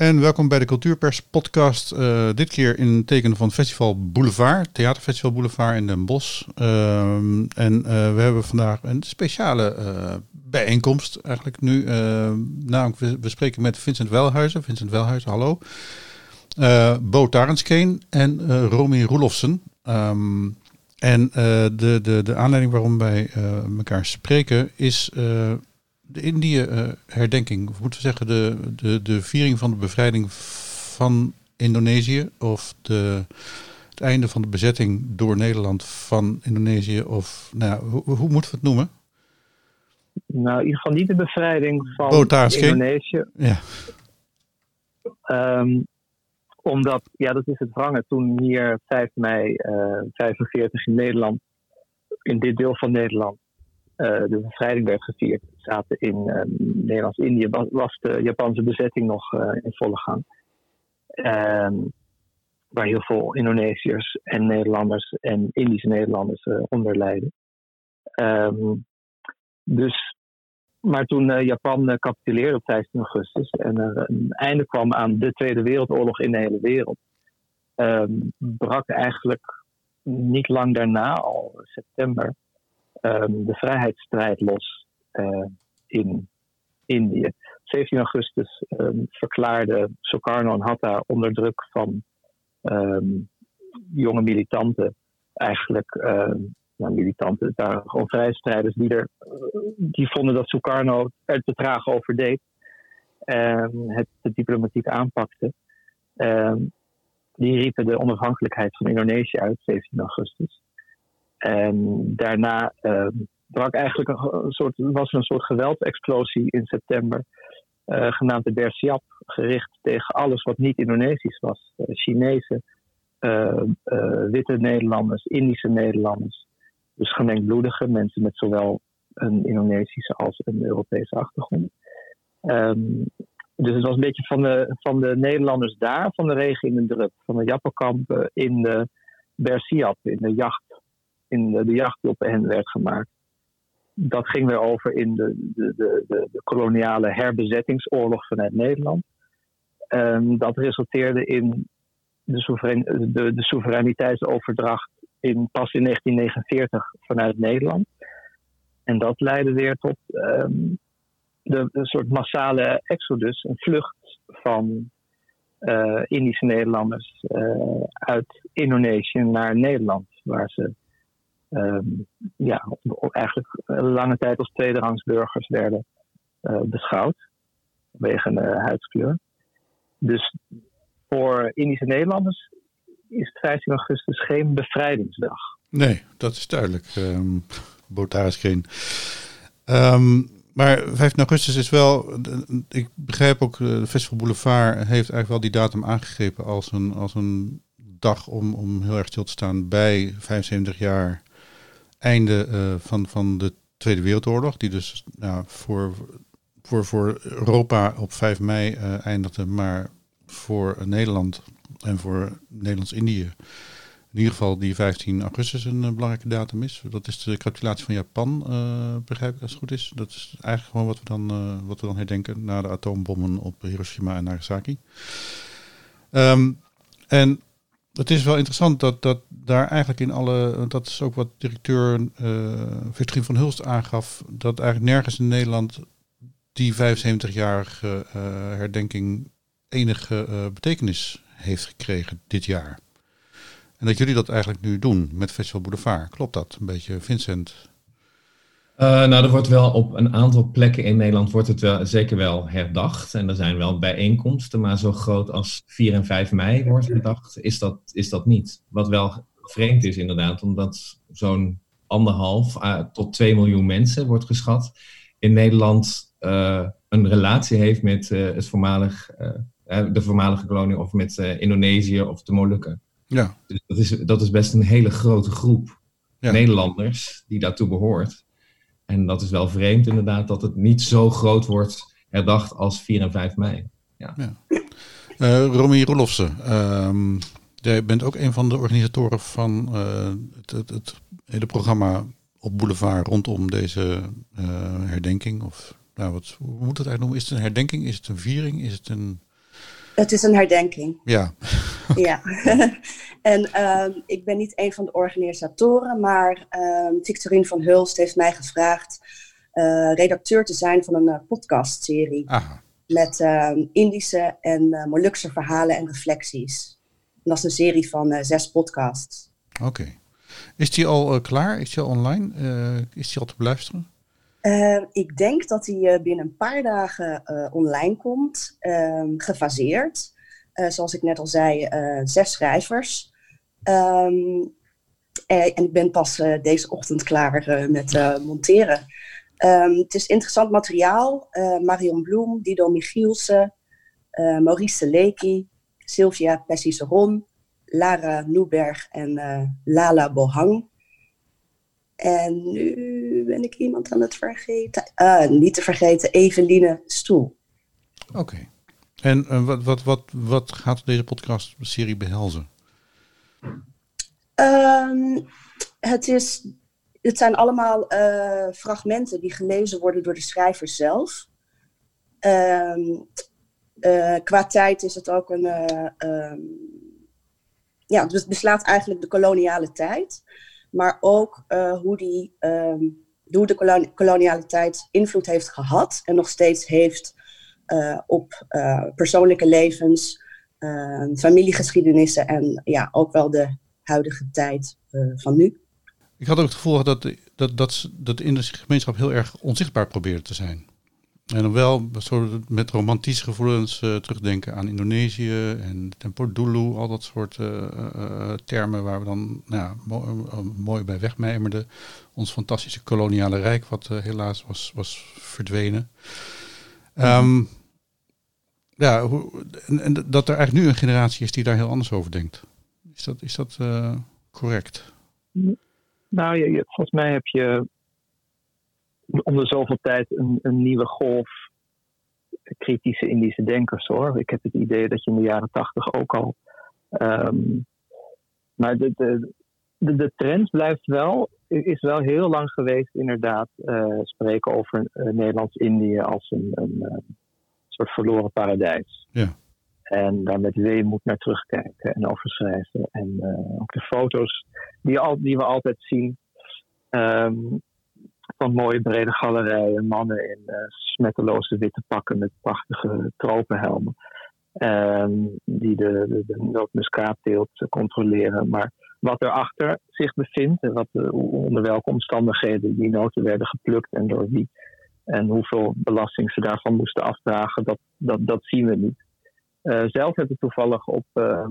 en welkom bij de Cultuurpers podcast. Uh, dit keer in het teken van Festival Boulevard, Theaterfestival Boulevard in Den Bosch. Um, en uh, we hebben vandaag een speciale uh, bijeenkomst eigenlijk nu. namelijk, we, we, spreken met Vincent Welhuizen. Vincent Welhuizen, hallo. Bo Tarenskeen en Romy Roelofsen. Um, en de, de, de aanleiding waarom wij elkaar spreken is de Indië-herdenking, of moeten we zeggen de, de, de viering van de bevrijding van Indonesië, of de, het einde van de bezetting door Nederland van Indonesië, of nou, hoe, hoe moeten we het noemen? Nou, in ieder geval niet de bevrijding van oh, Indonesië. Ja. Um, omdat, ja, dat is het wrange. Toen hier 5 mei uh, 45 in Nederland, in dit deel van Nederland, de bevrijding werd gevierd, zaten in uh, Nederlands-Indië, was, was, de Japanse bezetting nog uh, in volle gang. Um, waar heel veel Indonesiërs en Nederlanders en Indische Nederlanders onder lijden. Um, dus, maar toen Japan capituleerde op 15 augustus en er een einde kwam aan de Tweede Wereldoorlog in de hele wereld, brak eigenlijk niet lang daarna, al september, um, de vrijheidsstrijd los uh, in Indië. 17 augustus um, verklaarde Sukarno en Hatta onder druk van um, jonge militanten, eigenlijk nou, militanten, daar gewoon vrijstrijders, die, er, die vonden dat Sukarno er te traag over deed. het de diplomatiek aanpakte. die riepen de onafhankelijkheid van Indonesië uit, 17 augustus. En daarna uh, brak eigenlijk een, soort, was er een soort geweldsexplosie in september, uh, genaamd de Bersiap, gericht tegen alles wat niet Indonesisch was. Uh, Chinezen, witte Nederlanders, Indische Nederlanders, dus gemengdbloedige mensen met zowel een Indonesische als een Europese achtergrond. Um, dus het was een beetje van de, van de Nederlanders daar, van de regen in de van de Jappenkampen in de Bersiap, in de jacht in de, de jacht die op hen werd gemaakt. Dat ging weer over in de, de, de, de, koloniale herbezettingsoorlog vanuit Nederland. Um, dat resulteerde in de, soeverein, de, de soevereiniteitsoverdracht in, pas in 1949 vanuit Nederland. En dat leidde weer tot um, de, een soort massale exodus, een vlucht van uh, Indische Nederlanders uh, uit Indonesië naar Nederland, waar ze um, ja, eigenlijk lange tijd als tweederangsburgers werden uh, beschouwd. Vanwege een huidskleur. Dus voor Indische Nederlanders is het 15 augustus geen bevrijdingsdag. Nee, dat is duidelijk. Um, Botaris geen. Um, maar 15 augustus is wel, ik begrijp ook, de Festival Boulevard heeft eigenlijk wel die datum aangegrepen als een, als een dag om, om heel erg stil te staan bij 75 jaar einde uh, van, van de Tweede Wereldoorlog, die dus nou, voor, voor, voor Europa op 5 mei uh, eindigde, maar voor Nederland en voor Nederlands-Indië in ieder geval die 15 augustus een uh, belangrijke datum is. Dat is de capitulatie van Japan, begrijp ik als het goed is. Dat is eigenlijk gewoon wat we dan, wat we dan herdenken na de atoombommen op Hiroshima en Nagasaki. Um, en het is wel interessant dat, dat daar eigenlijk in alle, dat is ook wat directeur uh, van Hulst aangaf, dat eigenlijk nergens in Nederland die 75-jarige uh, herdenking enige uh, betekenis heeft gekregen dit jaar. En dat jullie dat eigenlijk nu doen met Festival Boulevard. Klopt dat een beetje, Vincent? Uh, nou, er wordt wel op een aantal plekken in Nederland wordt het wel, zeker wel herdacht. En er zijn wel bijeenkomsten, maar zo groot als 4 en 5 mei wordt herdacht, is dat, is dat niet. Wat wel vreemd is inderdaad, omdat zo'n anderhalf uh, tot 2 miljoen mensen wordt geschat in Nederland uh, een relatie heeft met het voormalig, de voormalige kolonie of met Indonesië of de Molukken. Ja. Dus dat is, dat is best een hele grote groep ja. Nederlanders die daartoe behoort. En dat is wel vreemd inderdaad dat het niet zo groot wordt herdacht als 4 en 5 mei. Ja. ja. Uh, Romy Rolofsen, uh, jij bent ook een van de organisatoren van uh, het, het, hele programma op Boulevard rondom deze uh, herdenking. Of, nou, wat, hoe moet het eigenlijk noemen? Is het een herdenking? Is het een viering? Is het een... Het is een herdenking. Ja. ja. en ehm, ik ben niet een van de organisatoren, maar um, Victorine van Hulst heeft mij gevraagd uh, redacteur te zijn van een uh, podcastserie. Aha. Met ehm, Indische en uh, Molukse verhalen en reflecties. En dat is een serie van zes podcasts. Oké. Is die al klaar? Is die al online? is die al te beluisteren? Ik denk dat hij binnen een paar dagen online komt, gefaseerd. zoals ik net al zei, zes schrijvers. Um, en ik ben pas deze ochtend klaar met monteren. Het is interessant materiaal. Marion Bloem, Dido Michielsen, Maurice Seleki, Sylvia Pessiseron, Lara Noeberg en Lala Bohang. En nu ben ik iemand aan het vergeten. niet te vergeten, Eveline Stoel. Oké. En wat, wat, wat, wat gaat deze podcastserie behelzen? Um, het is het zijn allemaal uh, fragmenten die gelezen worden door de schrijver zelf. Um, uh, qua tijd is het ook een. Uh, ja, het beslaat eigenlijk de koloniale tijd. Maar ook hoe, die, um, hoe de koloniale tijd invloed heeft gehad en nog steeds heeft op persoonlijke levens, familiegeschiedenissen en ja, ook wel de huidige tijd van nu. Ik had ook het gevoel dat, dat, dat, dat de Indische gemeenschap heel erg onzichtbaar probeerde te zijn. En dan wel met romantische gevoelens uh, terugdenken aan Indonesië en Tempo Dulu, al dat soort uh, uh, termen waar we dan nou ja, mooi, bij wegmijmerden. Ons fantastische koloniale rijk, wat helaas was, was verdwenen. Um, ja, en, dat er eigenlijk nu een generatie is die daar heel anders over denkt. Is dat, is dat correct? Nou, je, volgens mij heb je om de zoveel tijd een, een nieuwe golf kritische Indische denkers hoor. Ik heb het idee dat je in de jaren tachtig ook al. Um, maar de, de, de, de, trend blijft wel, is wel heel lang geweest, inderdaad, uh, spreken over uh, Nederlands-Indië als een, een uh, soort verloren paradijs. Ja. En daar met weemoed naar terugkijken en over schrijven. En ook de foto's die, al, die we altijd zien. Um, van mooie brede galerijen, mannen in uh, smetteloze witte pakken met prachtige tropenhelmen. Um, die de, de, de controleren. Maar wat erachter zich bevindt en wat, onder welke omstandigheden die noten werden geplukt en door wie. En hoeveel belasting ze daarvan moesten afdragen, dat, dat, dat zien we niet. Uh, zelf heb ik toevallig op uh,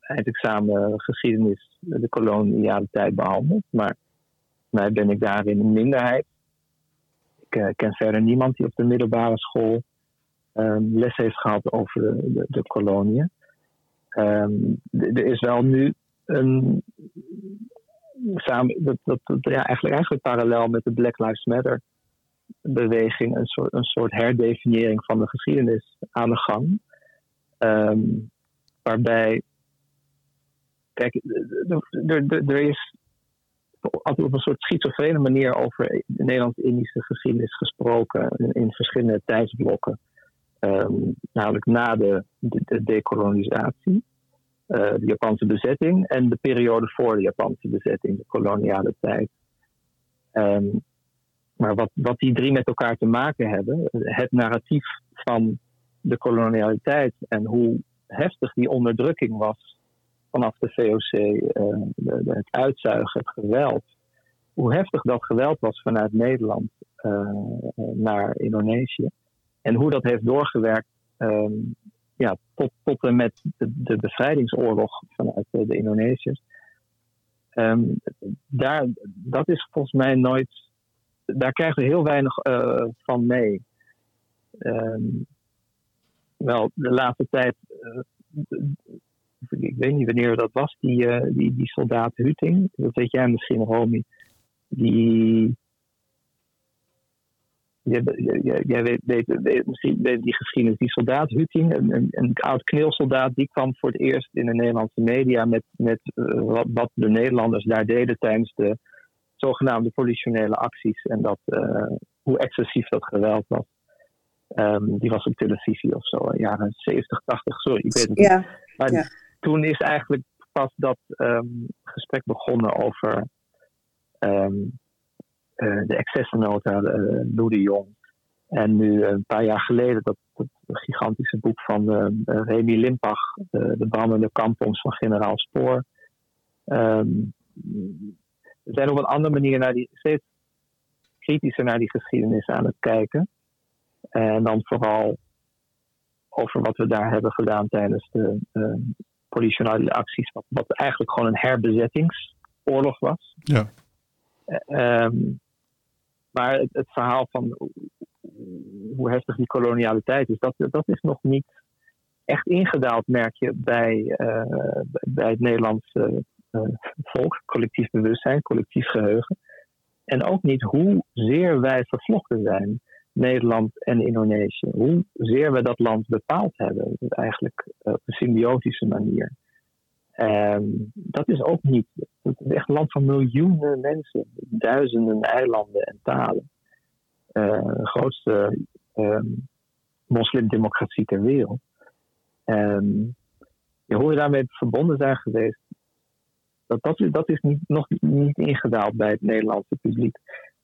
eindexamen geschiedenis de koloniale tijd behandeld. Maar mij ben ik daarin een minderheid. Ik uh, ken verder niemand die op de middelbare school um, les heeft gehad over de, de, koloniën. Um, er is wel nu een. Samen, dat, dat, ja, eigenlijk, eigenlijk parallel met de Black Lives Matter beweging, een soort, een soort herdefiniëring van de geschiedenis aan de gang. Um, waarbij, kijk, er is altijd op een soort schizofrene manier over de Nederlands-Indische geschiedenis gesproken in, verschillende tijdsblokken. Um, namelijk na de, de, de dekolonisatie, uh, de Japanse bezetting en de periode voor de Japanse bezetting, de koloniale tijd. Um, maar wat, wat die drie met elkaar te maken hebben, het narratief van de kolonialiteit en hoe heftig die onderdrukking was vanaf de VOC, de, het uitzuigen, het geweld. Hoe heftig dat geweld was vanuit Nederland uh, naar Indonesië. En hoe dat heeft doorgewerkt um, ja, tot, en met de, bevrijdingsoorlog vanuit de, Indonesiërs. Um, daar, dat is volgens mij nooit. Daar krijgen we heel weinig uh, van mee. Um, wel, de laatste tijd, ik weet niet wanneer dat was, die, uh, die, die soldaat Huting, dat weet jij misschien, Romy, die, jij, jij, jij weet, weet, weet, misschien weet die geschiedenis, die soldaat Huting, een, een, een oud kneelsoldaat, die kwam voor het eerst in de Nederlandse media met, met uh, wat, wat de Nederlanders daar deden tijdens de zogenaamde politionele acties en dat, uh, hoe excessief dat geweld was. Ehm, die was op televisie of zo, jaren 70, 80, sorry, ik weet het niet. Ja, Maar ja. Toen is eigenlijk pas dat ehm, gesprek begonnen over ehm, eh, de excessennota, uh, Lou de Jong. En nu een paar jaar geleden dat, dat gigantische boek van uh, Remy Limpach, de, de brandende kampons van generaal Spoor. Ehm, we zijn op een andere manier naar die, steeds kritischer naar die geschiedenis aan het kijken. En dan vooral over wat we daar hebben gedaan tijdens de politionele acties, wat, wat, eigenlijk gewoon een herbezettingsoorlog was. Ja. Um, maar het, het, verhaal van hoe heftig die kolonialiteit is, dat, dat is nog niet echt ingedaald, merk je, bij, uh, bij het Nederlandse uh, volk, collectief bewustzijn, collectief geheugen. En ook niet hoezeer wij vervlochten zijn, Nederland en Indonesië. Hoezeer we dat land bepaald hebben, eigenlijk uh, op een symbiotische manier. Um, dat is ook niet. Het is echt een land van miljoenen mensen, duizenden eilanden en talen. Uh, de grootste um, moslimdemocratie ter wereld. Um, hoe we daarmee verbonden zijn geweest, dat, dat, dat is nog niet ingedaald bij het Nederlandse publiek.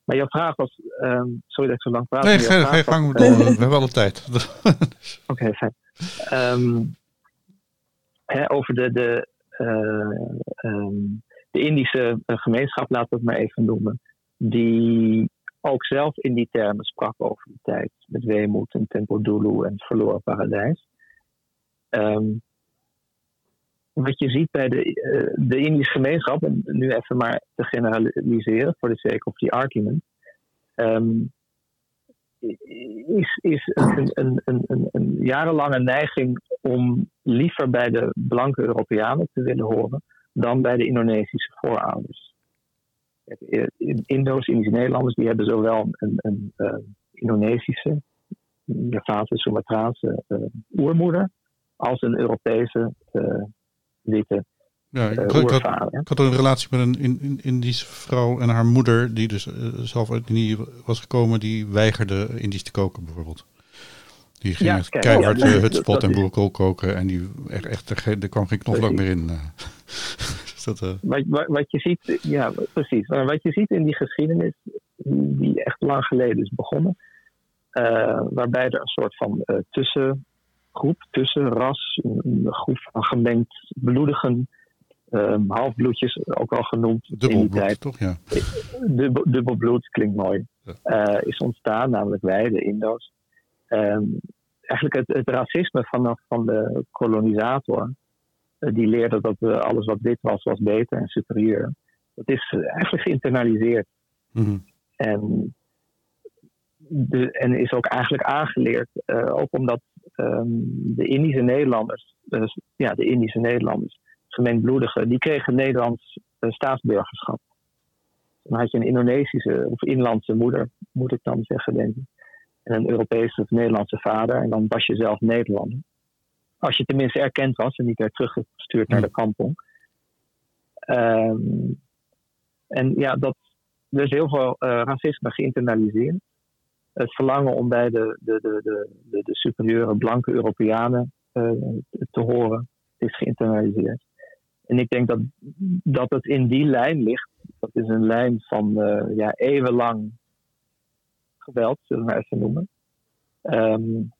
Maar jouw vraag was, um, sorry dat ik zo lang praat. Nee, gang door. We hebben alle tijd. Oké, okay, fijn. Um, hè, over de, de, uh, um, de Indische gemeenschap, laten we het maar even noemen, die ook zelf in die termen sprak over die tijd, met weemoed en tempo dulu en verloren paradijs. Um, wat je ziet bij de, uh, de Indische gemeenschap, en nu even maar te generaliseren voor de sake of the argument, um, is, is een, een, een, een, jarenlange neiging om liever bij de blanke Europeanen te willen horen dan bij de Indonesische voorouders. Indo's, Indische Nederlanders, die hebben zowel een, uh, Indonesische, Javaanse, Sumatraanse uh, oermoeder als een Europese witte ja, ik, uh, ik, had, ik, had, een relatie met een in, in, Indische vrouw en haar moeder, die dus uh, zelf uit Indië was gekomen, die weigerde Indisch te koken bijvoorbeeld. Die ging ja, kijk, keihard ja, hutspot en boerenkool koken en die echt, echt er, kwam geen knoflook meer in. dus dat, uh... wat, wat, wat, je ziet, ja, precies. Wat je ziet in die geschiedenis, die echt lang geleden is begonnen, waarbij er een soort van uh, tussengroep, tussenras, een groep van gemengd bloedigen, um, halfbloedjes, ook wel genoemd in die tijd. toch? Ja. Dubbel, dubbelbloed klinkt mooi. Ja. is ontstaan, namelijk wij, de Indo's. Um, eigenlijk het, het, racisme vanaf van de kolonisator, uh, die leerde dat uh, alles wat wit was, was beter en superieur. Dat is eigenlijk geïnternaliseerd. Mm -hmm. En, en is ook eigenlijk aangeleerd, ook omdat um, de Indische Nederlanders, dus, ja, de Indische Nederlanders, gemengdbloedigen, die kregen Nederlands staatsburgerschap. Dan had je een Indonesische of inlandse moeder, moet ik dan zeggen, denk ik en een Europese of Nederlandse vader. En dan was je zelf Nederlander. Als je tenminste erkend was en niet werd teruggestuurd naar de kampong. Um, en ja, dat, er is heel veel uh, racisme geïnternaliseerd. Het verlangen om bij de, de, de, de, de, superieure blanke Europeanen uh, te horen is geïnternaliseerd. En ik denk dat, dat het in die lijn ligt. Dat is een lijn van uh, ja, eeuwenlang geweld, zullen we maar even noemen. Um,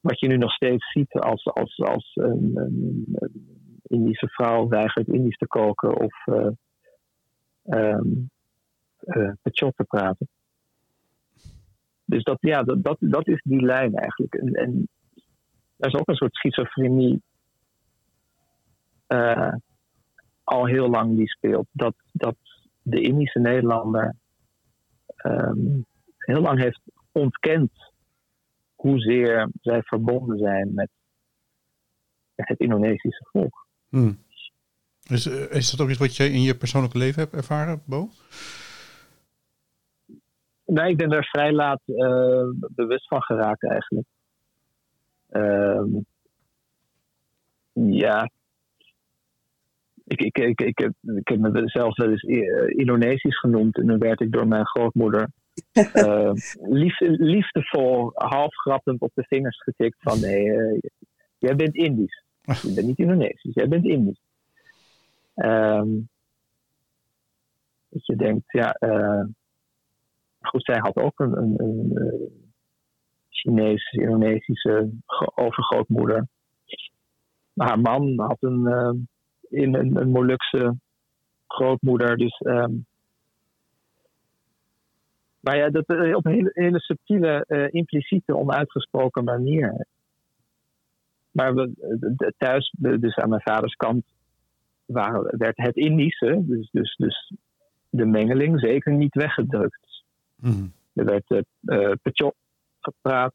wat je nu nog steeds ziet als, als, als een, een, Indische vrouw weigert Indisch te koken of uh, te praten. Dus dat, ja, dat, dat, dat is die lijn eigenlijk. En, en er is ook een soort schizofrenie uh, al heel lang die speelt. Dat, dat de Indische Nederlander um, heel lang heeft ontkend hoezeer zij verbonden zijn met het Indonesische volk. Hmm. Is, is dat ook iets wat jij in je persoonlijke leven hebt ervaren, Bo? Nee, ik ben er vrij laat uh, bewust van geraakt eigenlijk. Uh, ja. Ik, ik, ik, ik, heb, ik heb mezelf wel eens Indonesisch genoemd en dan werd ik door mijn grootmoeder uh, liefdevol, half grappend op de vingers getikt van nee, jij bent Indisch. Je bent niet Indonesisch, jij bent Indisch. Um, dat je denkt, ja, goed, zij had ook een, een, een Chinese, Indonesische overgrootmoeder. Haar man had een, uh, in een, Molukse grootmoeder. Dus, um, maar ja, dat uh, op een hele, subtiele, impliciete, onuitgesproken manier. Maar we, thuis, dus aan mijn vaders kant, werd het Indische, dus, dus, dus de mengeling, zeker niet weggedrukt. Mm. Er werd uh, gepraat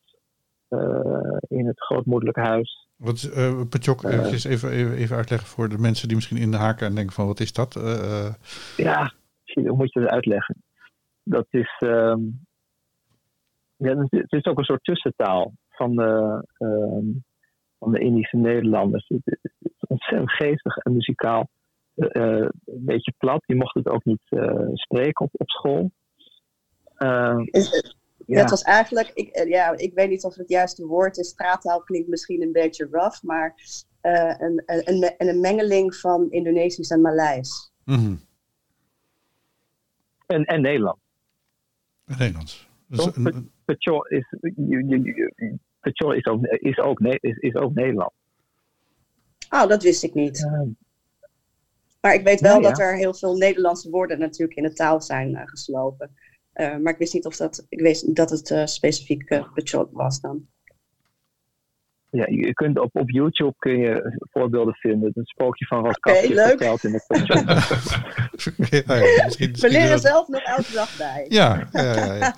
uh, in het grootmoederlijk huis. Wat is uh, Pachok? Uh, even, even, even uitleggen voor de mensen die misschien in de haken en denken van wat is dat? ja, hoe moet je het uitleggen? Dat is, um, ja, het is ook een soort tussentaal van de, um, van de Indische Nederlanders. Het is ontzettend geestig en muzikaal. een beetje plat. Die mocht het ook niet spreken op, op school. Ja. Het was eigenlijk, ik, eh, ja, ik weet niet of het juiste woord is. Straattaal klinkt misschien een beetje rough, maar uh, een, een, een, mengeling van Indonesisch en Maleis. Mm -hmm. en, en Nederlands. Nederlands. Dus Pechor is, is, ook, is, ook, is, is ook Nederlands. Oh, dat wist ik niet. Uh, maar ik weet wel ja, dat er heel veel Nederlandse woorden natuurlijk in de taal zijn uh, geslopen. Uh, maar ik wist niet of dat, ik wist dat het uh, specifiek uh, was dan. Ja, je kunt op, op YouTube kun je voorbeelden vinden. Het spookje van Roskap okay, verteld in het ja, ja, misschien, We leren dat... zelf nog elke dag bij. Ja, ja, ja.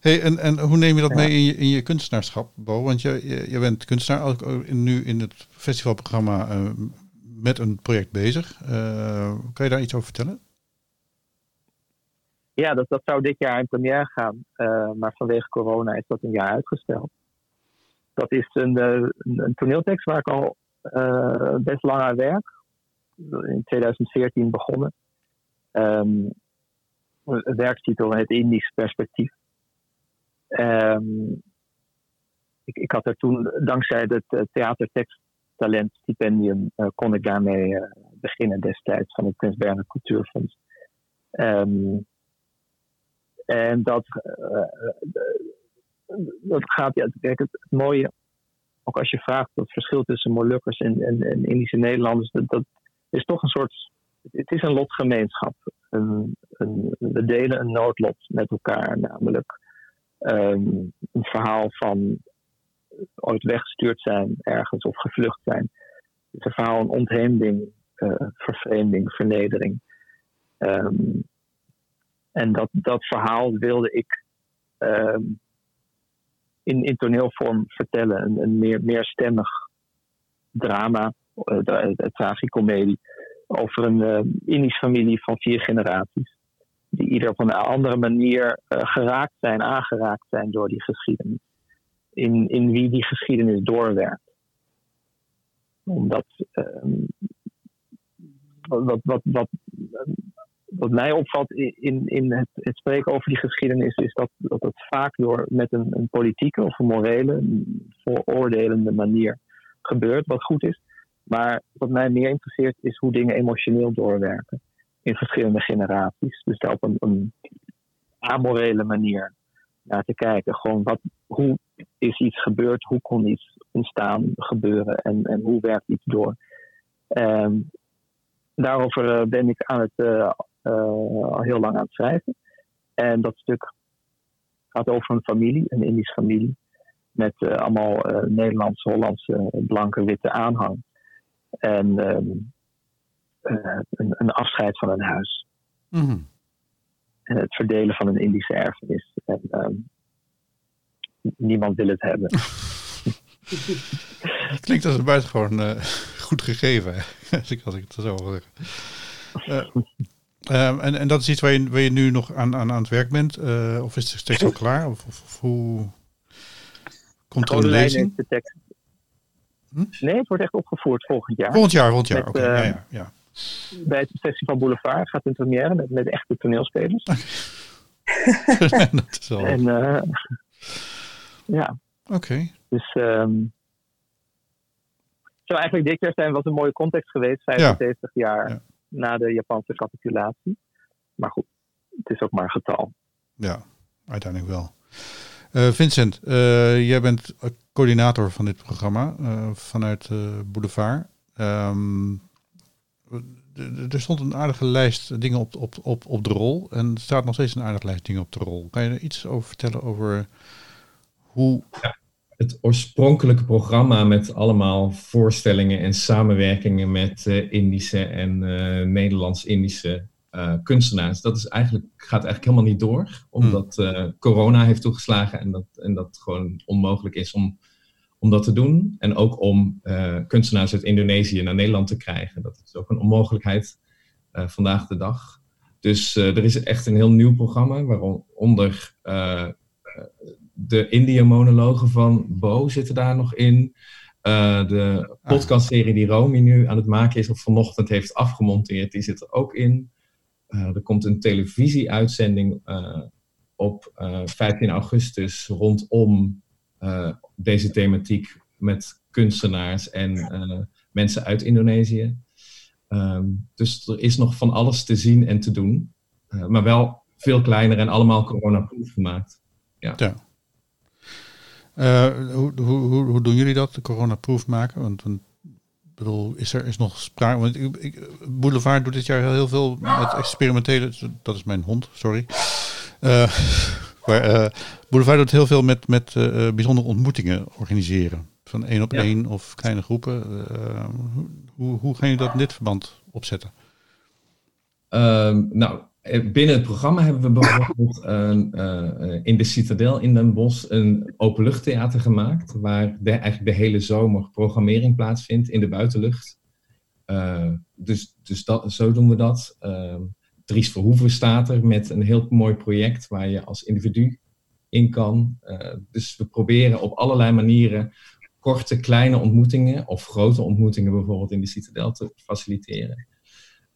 Hey, en, en hoe neem je dat mee in je, in je kunstenaarschap, Bo? Want je, je, je bent kunstenaar, ook nu in het festivalprogramma met een project bezig. kan je daar iets over vertellen? Ja, dat, zou dit jaar in première gaan. Uh, maar vanwege corona is dat een jaar uitgesteld. Dat is een, uh, een toneeltekst waar ik al uh, best lang aan werk. In 2014 begonnen. Um, een werktitel Het Indisch Perspectief. Um, ik, ik, had er toen, dankzij het theaterteksttalent stipendium, kon ik daarmee beginnen destijds van het Prins Bernhard Cultuurfonds. Um, en dat, uh, dat gaat, ja, kijk, het, mooie, ook als je vraagt het verschil tussen Molukkers en, en, Indische Nederlanders, dat, dat, is toch een soort, het is een lotgemeenschap. Een, een, we delen een noodlot met elkaar, namelijk um, een verhaal van ooit weggestuurd zijn ergens of gevlucht zijn. Het is een verhaal van ontheemding, uh, vervreemding, vernedering. Um, en dat, dat verhaal wilde ik um, in, in toneelvorm vertellen. Een, een meer, meerstemmig drama, uh, tragicomedie, over een uh, Indische familie van vier generaties. Die ieder op een andere manier geraakt zijn, aangeraakt zijn door die geschiedenis. In, in wie die geschiedenis doorwerkt. Omdat um, wat, wat, wat, wat mij opvalt in, in het, het, spreken over die geschiedenis is dat, dat het vaak door met een, een politieke of een morele, vooroordelende manier gebeurt, wat goed is. Maar wat mij meer interesseert is hoe dingen emotioneel doorwerken in verschillende generaties. Dus daar op een, een amorele manier naar te kijken. Gewoon wat, hoe is iets gebeurd, hoe kon iets ontstaan, gebeuren en, en hoe werkt iets door. Um, daarover eh, ben ik aan het eh, al heel lang aan het schrijven. En dat stuk gaat over een familie, een Indische familie. Met uh, allemaal uh, Nederlandse, Hollandse, blanke, witte aanhang. En um, uh, een, een, afscheid van een huis. Mm -hmm. En het verdelen van een Indische erfenis. En um, niemand wil het hebben. Het klinkt als een buitengewoon goed gegeven, als ik, als ik het zo hoor. Uh, en, en dat is iets waar je, waar je nu nog aan, aan, aan het werk bent? Uh, of is het steeds al klaar? Of, of, of hoe komt er een lezing? De tekst. Hm? Nee, het wordt echt opgevoerd volgend jaar. Volgend jaar, volgend jaar, oké. Okay. Uh, ja, ja, Bij het Festival Boulevard gaat het in première met, met echte toneelspelers. dat is wel... En uh, ja. Oké. Dus um, zo eigenlijk dit jaar zijn was een mooie context geweest, 75 ja. jaar ja. Na de Japanse capitulatie. Maar goed, het is ook maar een getal. Ja, uiteindelijk wel. Uh, Vincent, uh, jij bent coördinator van dit programma uh, vanuit Boulevard. Um, er stond een aardige lijst dingen op, op, op, op de rol. En er staat nog steeds een aardige lijst dingen op de rol. Kan je er iets over vertellen over hoe. Ja, het oorspronkelijke programma met allemaal voorstellingen en samenwerkingen met uh, Indische en uh, Nederlands-Indische uh, kunstenaars. Dat is eigenlijk, gaat eigenlijk helemaal niet door. Omdat corona heeft toegeslagen en dat, en dat gewoon onmogelijk is om om dat te doen. En ook om kunstenaars uit Indonesië naar Nederland te krijgen. Dat is ook een onmogelijkheid vandaag de dag. Dus er is echt een heel nieuw programma, waaronder de India-monologen van Bo zitten daar nog in. de podcastserie die Romy nu aan het maken is, of vanochtend heeft afgemonteerd, die zit er ook in. er komt een televisieuitzending op 15 augustus rondom uh, deze thematiek met kunstenaars en uh, mensen uit Indonesië. Um, dus er is nog van alles te zien en te doen, uh, maar wel veel kleiner en allemaal coronaproof gemaakt. Ja. ja. Hoe, hoe, hoe, hoe, doen jullie dat, de coronaproof maken? Want, want bedoel, is er is nog sprake. Want ik, ik, Boulevard doet dit jaar heel veel met experimentele. Dat is mijn hond, sorry. Uh, maar uh, Boulevard doet heel veel met, met uh, bijzondere ontmoetingen organiseren. Van één op ja. één of kleine groepen. Hoe, hoe gaan jullie dat in dit verband opzetten? Um, nou, binnen het programma hebben we bijvoorbeeld in de Citadel in Den Bosch een openluchttheater gemaakt. Waar de, eigenlijk de hele zomer programmering plaatsvindt in de buitenlucht. dus dus dat, zo doen we dat. Ehm, Dries Verhoeven staat er met een heel mooi project waar je als individu in kan. Uh, dus we proberen op allerlei manieren korte, kleine ontmoetingen of grote ontmoetingen bijvoorbeeld in de Citadel te faciliteren.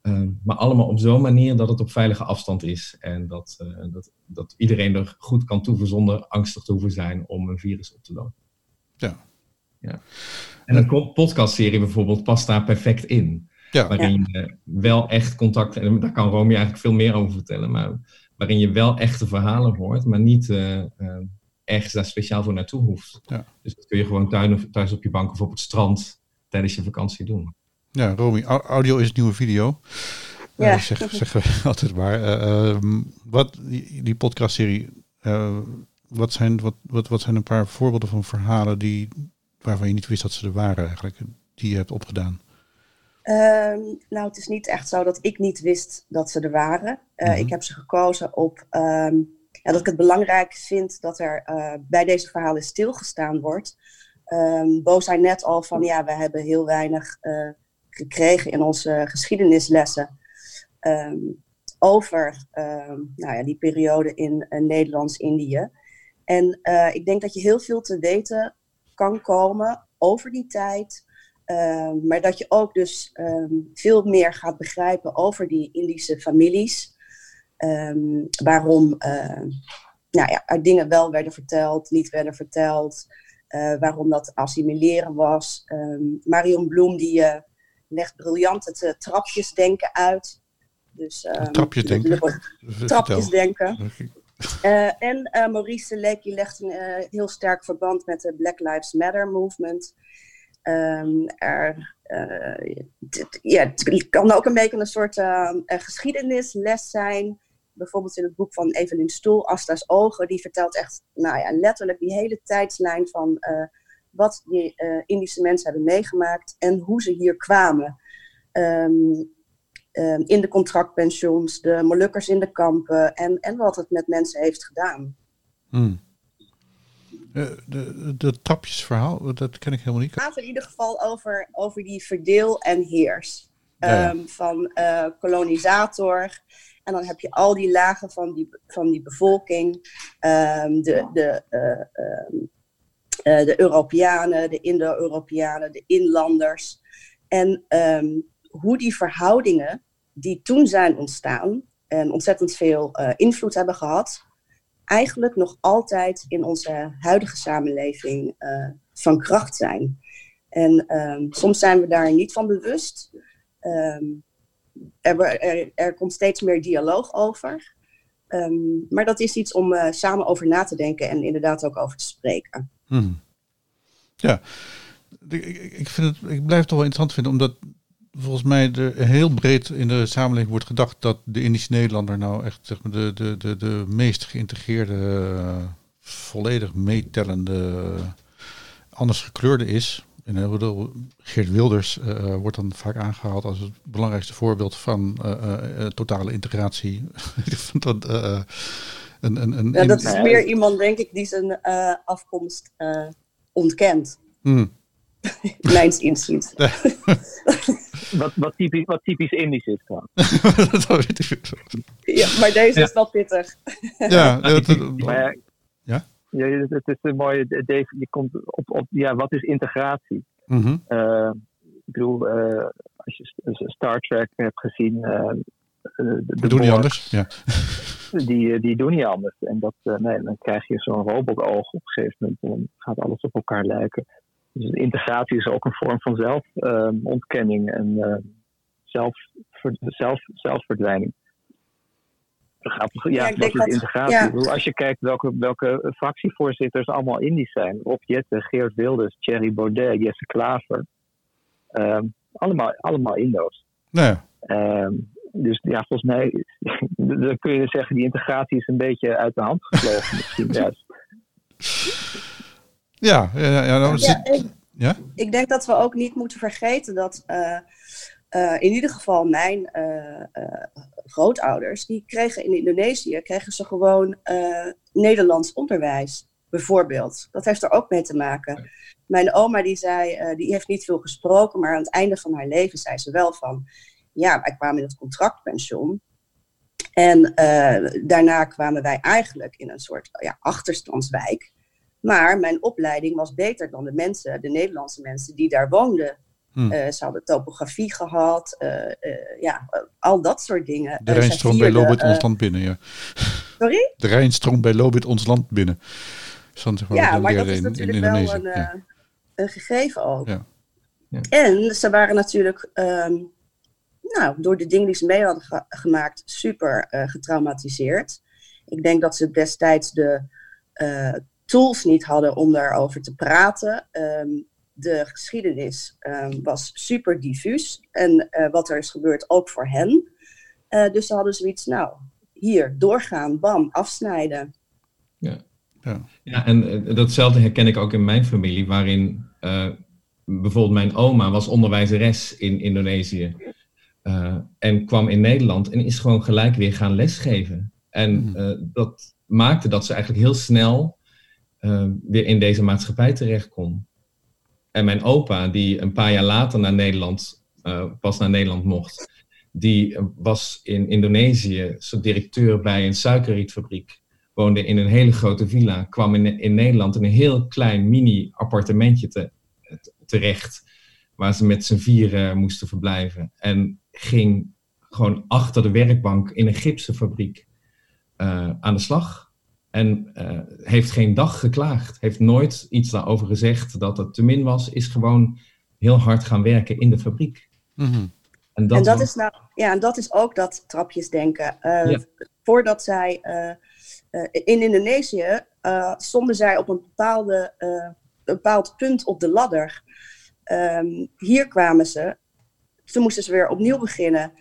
Uh, maar allemaal op zo'n manier dat het op veilige afstand is en dat, uh, dat, dat iedereen er goed kan toeven zonder angstig te hoeven zijn om een virus op te lopen. Ja. ja. En een podcastserie bijvoorbeeld past daar perfect in. Ja. Waarin je wel echt contact, en daar kan Romy eigenlijk veel meer over vertellen, maar waarin je wel echte verhalen hoort, maar niet uh, uh, ergens daar speciaal voor naartoe hoeft. Ja. Dus dat kun je gewoon thuis, thuis op je bank of op het strand tijdens je vakantie doen. Ja, Romy, audio is nieuwe video. Ja. Uh, zeg, zeggen we altijd maar. Uh, wat, die, die podcastserie, uh, wat, zijn, wat, wat, wat zijn een paar voorbeelden van verhalen die, waarvan je niet wist dat ze er waren eigenlijk, die je hebt opgedaan? Um, nou, het is niet echt zo dat ik niet wist dat ze er waren. Uh, mm-hmm. Ik heb ze gekozen op um, ja, dat ik het belangrijk vind dat er uh, bij deze verhalen stilgestaan wordt. Um, Bo zei net al van ja, we hebben heel weinig uh, gekregen in onze geschiedenislessen over nou ja, die periode in Nederlands-Indië. En ik denk dat je heel veel te weten kan komen over die tijd. Um, maar dat je ook dus veel meer gaat begrijpen over die Indische families. Waarom uh, nou ja, er dingen wel werden verteld, niet werden verteld. Waarom dat assimileren was. Marion Bloem die legt briljant het uh, trapjesdenken uit. Dus, trapjesdenken? De, trapjesdenken. en Maurice Selecki legt een heel sterk verband met de Black Lives Matter movement. Um, er, uh, ja, het kan ook een beetje een soort uh, een geschiedenisles zijn. Bijvoorbeeld in het boek van Evelyn Stoel, Asta's Ogen, die vertelt echt nou ja, letterlijk die hele tijdslijn van uh, wat die Indische mensen hebben meegemaakt en hoe ze hier kwamen. Um, um, in de contractpensioens, de Molukkers in de kampen en, en wat het met mensen heeft gedaan. Hmm. Eh, de, de trapjesverhaal, dat ken ik helemaal niet. Het gaat in ieder geval over, over die verdeel en heers. Um, Van uh, kolonisator. En dan heb je al die lagen van die, van die bevolking. Um, de, de, uh, um, uh, de Europeanen, de Indo-Europeanen, de inlanders. En hoe die verhoudingen die toen zijn ontstaan, en ontzettend veel invloed hebben gehad, eigenlijk nog altijd in onze huidige samenleving van kracht zijn. En ehm, soms zijn we daar niet van bewust. Ehm, er, er, komt steeds meer dialoog over. Ehm, maar dat is iets om uh, samen over na te denken en inderdaad ook over te spreken. Hmm. Ja, ik, ik, vind het, ik blijf het toch wel interessant vinden, omdat volgens mij er heel breed in de samenleving wordt gedacht dat de Indische Nederlander nou echt zeg maar, de, de, de, de meest geïntegreerde, uh, volledig meetellende, anders gekleurde is. En uh, bedoel, Geert Wilders uh, wordt dan vaak aangehaald als het belangrijkste voorbeeld van uh, totale integratie. dat, een, een, een, ja, dat is meer iemand, denk ik, die zijn afkomst ontkent. Hmm. Mijns inziens. wat, wat, typisch, wat typisch Indisch is gewoon. ja, maar deze ja. is wel pittig. ja, maar, ja? Het is een mooie. Dave, je komt op, op ja, wat is integratie? Mm ik bedoel, uh, als je Star Trek hebt gezien. Uh, de doen niet anders. Ja. Die, die doen niet anders. En dat, nee, dan krijg je zo'n robotoog op een gegeven moment. En dan gaat alles op elkaar lijken. Dus integratie is ook een vorm van zelfontkenning en zelf, zelf, zelfverdwijning gaat, ja, ja dat is dat, integratie. Als je kijkt welke, welke fractievoorzitters allemaal Indisch zijn. Rob Jette, Geert Wilders, Thierry Baudet, Jesse Klaver. Um, allemaal, allemaal Indo's. Nee. Um, dus ja, volgens mij dan kun je zeggen, die integratie is een beetje uit de hand gevlogen misschien juist. Ja, ja, ja, ja, ik, ja, ik, denk dat we ook niet moeten vergeten dat uh, uh, in ieder geval mijn uh, grootouders, die kregen in Indonesië kregen ze gewoon Nederlands onderwijs, bijvoorbeeld. Dat heeft er ook mee te maken. Mijn oma die zei, die heeft niet veel gesproken, maar aan het einde van haar leven zei ze wel van, ja, wij kwamen in het contractpension. En daarna kwamen wij eigenlijk in een soort ja, achterstandswijk. Maar mijn opleiding was beter dan de mensen, de Nederlandse mensen die daar woonden. Hmm. Uh, ze hadden topografie gehad, uh, uh, ja, al dat soort dingen. De Rijn stroomt bij Lobit ons land binnen, ja. Sorry? De Rijn stroomt bij Lobit ons land binnen. ja, maar dat is natuurlijk wel een, ja. een, gegeven ook. Ja. Ja. En ze waren natuurlijk, um, nou, door de dingen die ze mee hadden ge gemaakt, super getraumatiseerd. Ik denk dat ze destijds de tools niet hadden om daarover te praten. Um, de geschiedenis um, was super diffuus. En uh, wat er is gebeurd ook voor hen. Uh, dus ze hadden zoiets, nou, hier, doorgaan, bam, afsnijden. Ja, ja. ja en uh, datzelfde herken ik ook in mijn familie, waarin bijvoorbeeld mijn oma was onderwijzeres in Indonesië. en kwam in Nederland en is gewoon gelijk weer gaan lesgeven. En mm. dat maakte dat ze eigenlijk heel snel weer in deze maatschappij terecht kon. En mijn opa, die een paar jaar later naar Nederland, uh, pas naar Nederland mocht, die was in Indonesië soort directeur bij een suikerrietfabriek. Woonde in een hele grote villa, kwam in, in Nederland in een heel klein mini-appartementje te, terecht, waar ze met z'n vieren moesten verblijven. En ging gewoon achter de werkbank in een gipsenfabriek uh, aan de slag. En uh, heeft geen dag geklaagd. Heeft nooit iets daarover gezegd dat het te min was. Is gewoon heel hard gaan werken in de fabriek. Mm -hmm. En dat, en dat is nou, ja, en dat is ook dat trapjesdenken. Uh, ja. Voordat zij uh, in Indonesië stonden zij op een bepaalde, bepaald punt op de ladder. Um, hier kwamen ze. Toen moesten ze weer opnieuw beginnen.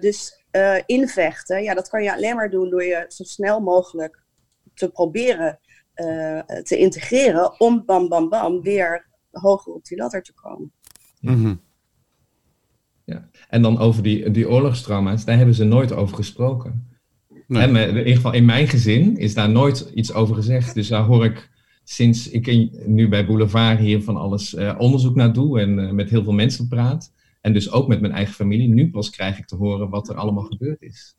dus invechten, ja, dat kan je alleen maar doen door je zo snel mogelijk te proberen uh, te integreren om bam bam bam weer hoger op die ladder te komen. Mm -hmm. Ja, en dan over die, die oorlogstrauma's, daar hebben ze nooit over gesproken. Nee. En in ieder geval in mijn gezin is daar nooit iets over gezegd. Dus daar hoor ik sinds ik nu bij Boulevard hier van alles uh, onderzoek naar doe en uh, met heel veel mensen praat. En dus ook met mijn eigen familie. Nu pas krijg ik te horen wat er allemaal gebeurd is.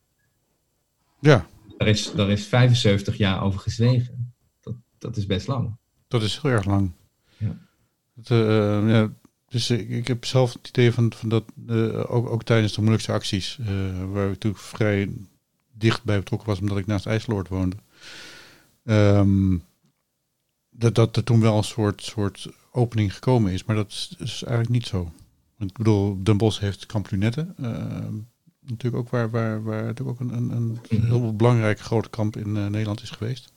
Ja, daar is, daar is 75 jaar over gezwegen. Dat, dat is best lang. Dat is heel erg lang. Ja. Uh, ja, dus ik, ik, heb zelf het idee van, van dat, uh, ook, ook tijdens de moeilijkste acties, uh, waar we natuurlijk vrij dichtbij betrokken was omdat ik naast IJsseloord woonde. Ehm, dat, dat er toen wel een soort, soort opening gekomen is. Maar dat is, is eigenlijk niet zo. Ik bedoel, Den Bosch heeft Kamp Lunette. Natuurlijk ook waar, waar, waar natuurlijk ook een, een, heel belangrijk grote kamp in eh, Nederland is geweest.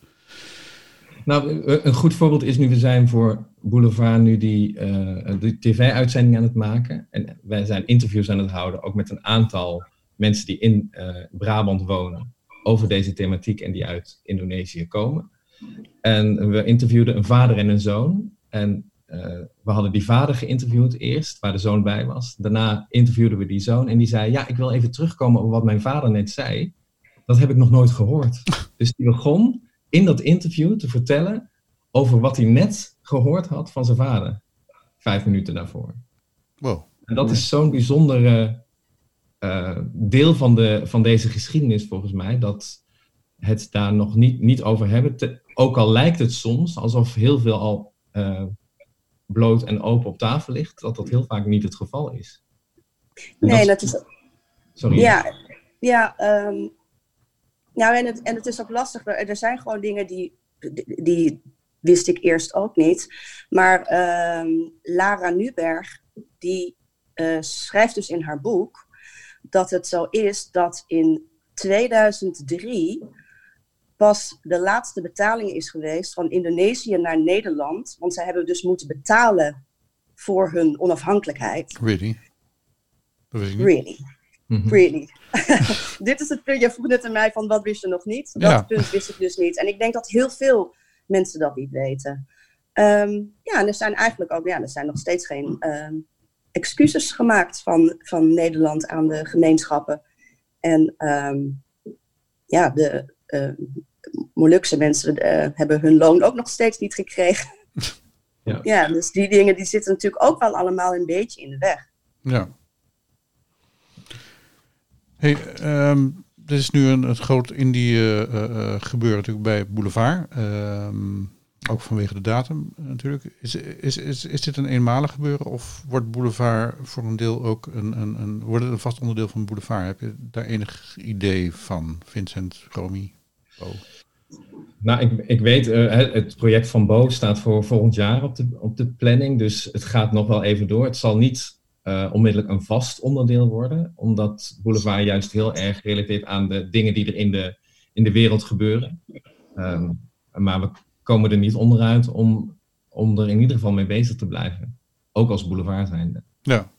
Nou, eh, een goed voorbeeld is nu, we zijn voor Boulevard nu die, eh, die tv-uitzending aan het maken. En wij zijn interviews aan het houden, ook met een aantal mensen die in Brabant wonen, over deze thematiek en die uit Indonesië komen. En we interviewden een vader en een zoon. En we hadden die vader geïnterviewd eerst, waar de zoon bij was. Daarna interviewden we die zoon en die zei, ja, ik wil even terugkomen op wat mijn vader net zei. Dat heb ik nog nooit gehoord. Dus die begon in dat interview te vertellen over wat hij net gehoord had van zijn vader. Vijf minuten daarvoor. Wow. En dat is zo'n bijzondere eh, deel van, de, van deze geschiedenis volgens mij, dat het daar nog niet, niet over hebben. Te- ook al lijkt het soms alsof heel veel al eh, bloot en open op tafel ligt, dat dat heel vaak niet het geval is. En Nee, dat- dat is, Sorry. Ja, ja ehm, nou, en, het, en het is ook lastig. Er, er zijn gewoon dingen die, die, die wist ik eerst ook niet. Maar ehm, Lara Nuberg, die eh, schrijft dus in haar boek dat het zo is dat in 2003 pas de laatste betaling is geweest van Indonesië naar Nederland. Want zij hebben dus moeten betalen voor hun onafhankelijkheid. Really? Really. Mhm. Really. Dit is het punt. Je vroeg net aan mij van wat wist je nog niet. Dat Ja. punt wist ik dus niet. En ik denk dat heel veel mensen dat niet weten. Ehm, ja, en er zijn eigenlijk ook, ja, er zijn nog steeds geen ehm, excuses gemaakt van, van Nederland aan de gemeenschappen. En ehm, ja, de Molukse mensen eh, hebben hun loon ook nog steeds niet gekregen. Ja. ja, dus die dingen die zitten natuurlijk ook wel allemaal een beetje in de weg. Ja. Hey, ehm dit is nu een, het groot indie eh, eh, gebeuren natuurlijk bij Boulevard. Ehm, ook vanwege de datum natuurlijk. Is, is, is, is dit een eenmalig gebeuren of wordt Boulevard voor een deel ook een, een, een, wordt het een vast onderdeel van Boulevard? Heb je daar enig idee van, Vincent, Romy? Oh. Nou, ik, ik weet, eh, het- project van Bo staat voor volgend jaar op de, op de planning. Dus het gaat nog wel even door. Het zal niet eh, onmiddellijk een vast onderdeel worden. Omdat Boulevard juist heel erg relateert aan de dingen die er in de, in de wereld gebeuren. Ehm, maar we komen er niet onderuit om, om er in ieder geval mee bezig te blijven. Ook als Boulevard zijnde. Ja.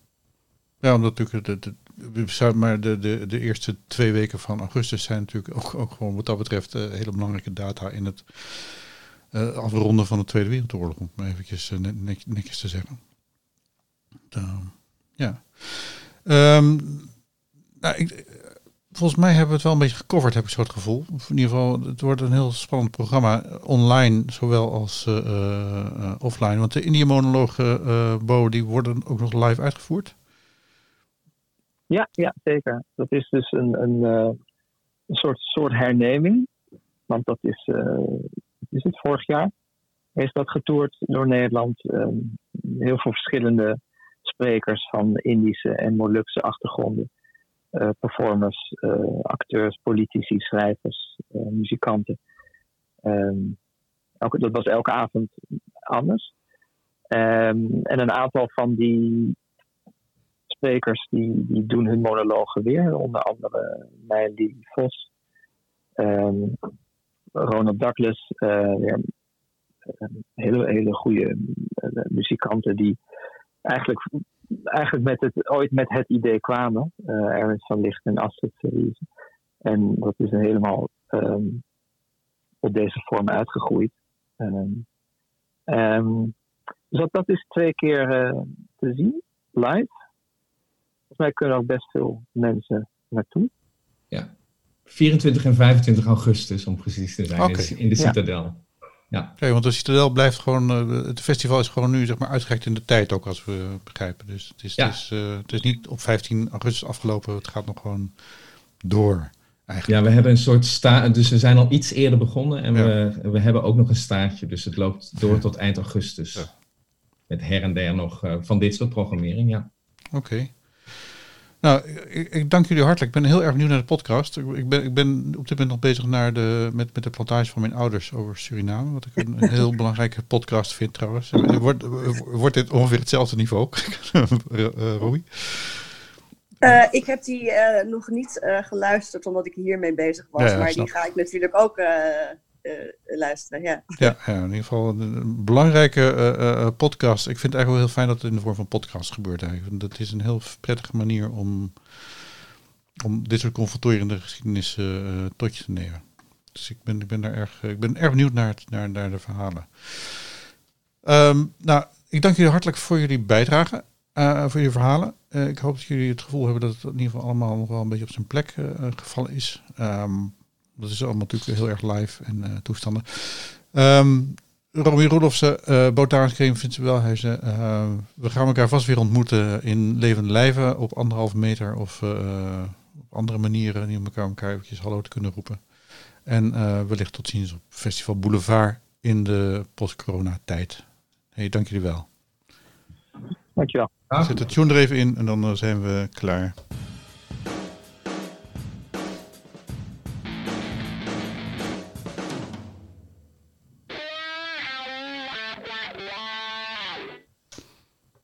Ja, omdat natuurlijk de, maar de, de, de eerste twee weken van augustus zijn natuurlijk ook, ook gewoon wat dat betreft eh, hele belangrijke data in het eh, afronden van de Tweede Wereldoorlog, om maar eventjes eh, net, net- netjes te zeggen. Dan, ja. Ehm, nou, ik, volgens mij hebben we het wel een beetje gecoverd, heb ik zo het gevoel. In ieder geval, het wordt een heel spannend programma, online zowel als offline. Want de India-monologen, eh Bo, die worden ook nog live uitgevoerd. Ja, ja, zeker. Dat is dus een, een, eh, een soort, soort herneming. Want dat is, eh, is het, vorig jaar is dat getoerd door Nederland. Ehm, heel veel verschillende sprekers van Indische en Molukse achtergronden. Eh, performers, acteurs, politici, schrijvers, muzikanten. Ehm, elke, dat was elke avond anders. Ehm, en een aantal van die sprekers die, die doen hun monologen weer. Onder andere Meili Vos, ehm, Ronald Douglas, eh, hele, hele goede eh, muzikanten die eigenlijk, eigenlijk met het, ooit met het idee kwamen. Ernst van Licht en Astrid Cerise. En dat is helemaal ehm, op deze vorm uitgegroeid. Dus dat, dat is twee keer te zien, live. Mij kunnen ook best veel mensen naartoe. 24 en 25 augustus, om precies te zijn, in de Ja. Citadel. Oké, want de Citadel blijft gewoon, eh, het festival is gewoon nu zeg maar uitgerekt in de tijd ook, als we begrijpen. Dus het is, Ja. het is, eh, het is niet op 15 augustus afgelopen, het gaat nog gewoon door eigenlijk. Ja, we hebben een soort sta, dus we zijn al iets eerder begonnen en Ja. we, we hebben ook nog een staartje, dus het loopt door tot eind augustus. Ja. Met her en der nog eh, van dit soort programmering, ja. Oké. Nou, ik, ik, dank jullie hartelijk. Ik ben heel erg benieuwd naar de podcast. Ik ben, ik ben op dit moment nog bezig naar de, met, met de plantage van mijn ouders over Suriname. Wat ik een, heel belangrijke podcast vind trouwens. Wordt, wordt dit ongeveer hetzelfde niveau, Robbie? Uh, ik heb die uh, nog niet uh, geluisterd omdat ik hiermee bezig was. Ja, ja, maar die ga ik natuurlijk ook luisteren. Ja. Ja, ja, in ieder geval een belangrijke podcast. Ik vind het eigenlijk wel heel fijn dat het in de vorm van podcast gebeurt. Eigenlijk. Dat is een heel prettige manier om, om dit soort confronterende geschiedenis tot je te nemen. Dus ik ben, ik ben daar erg, ik ben erg benieuwd naar, het, naar, naar de verhalen. Um, nou, ik dank jullie hartelijk voor jullie bijdrage. Voor jullie verhalen. Ik hoop dat jullie het gevoel hebben dat het in ieder geval allemaal nog wel een beetje op zijn plek gevallen is. Um, dat is allemaal natuurlijk heel erg live en toestanden. Um, Romy Roelofse, uh, cream vindt ze wel. Hij zei, we gaan elkaar vast weer ontmoeten in levende lijven op anderhalve meter of op andere manieren. Die om elkaar elkaar eventjes hallo te kunnen roepen. En wellicht tot ziens op Festival Boulevard in de post-corona tijd. Hey, dank jullie wel. Dankjewel. Zet de tune er even in en dan zijn we klaar.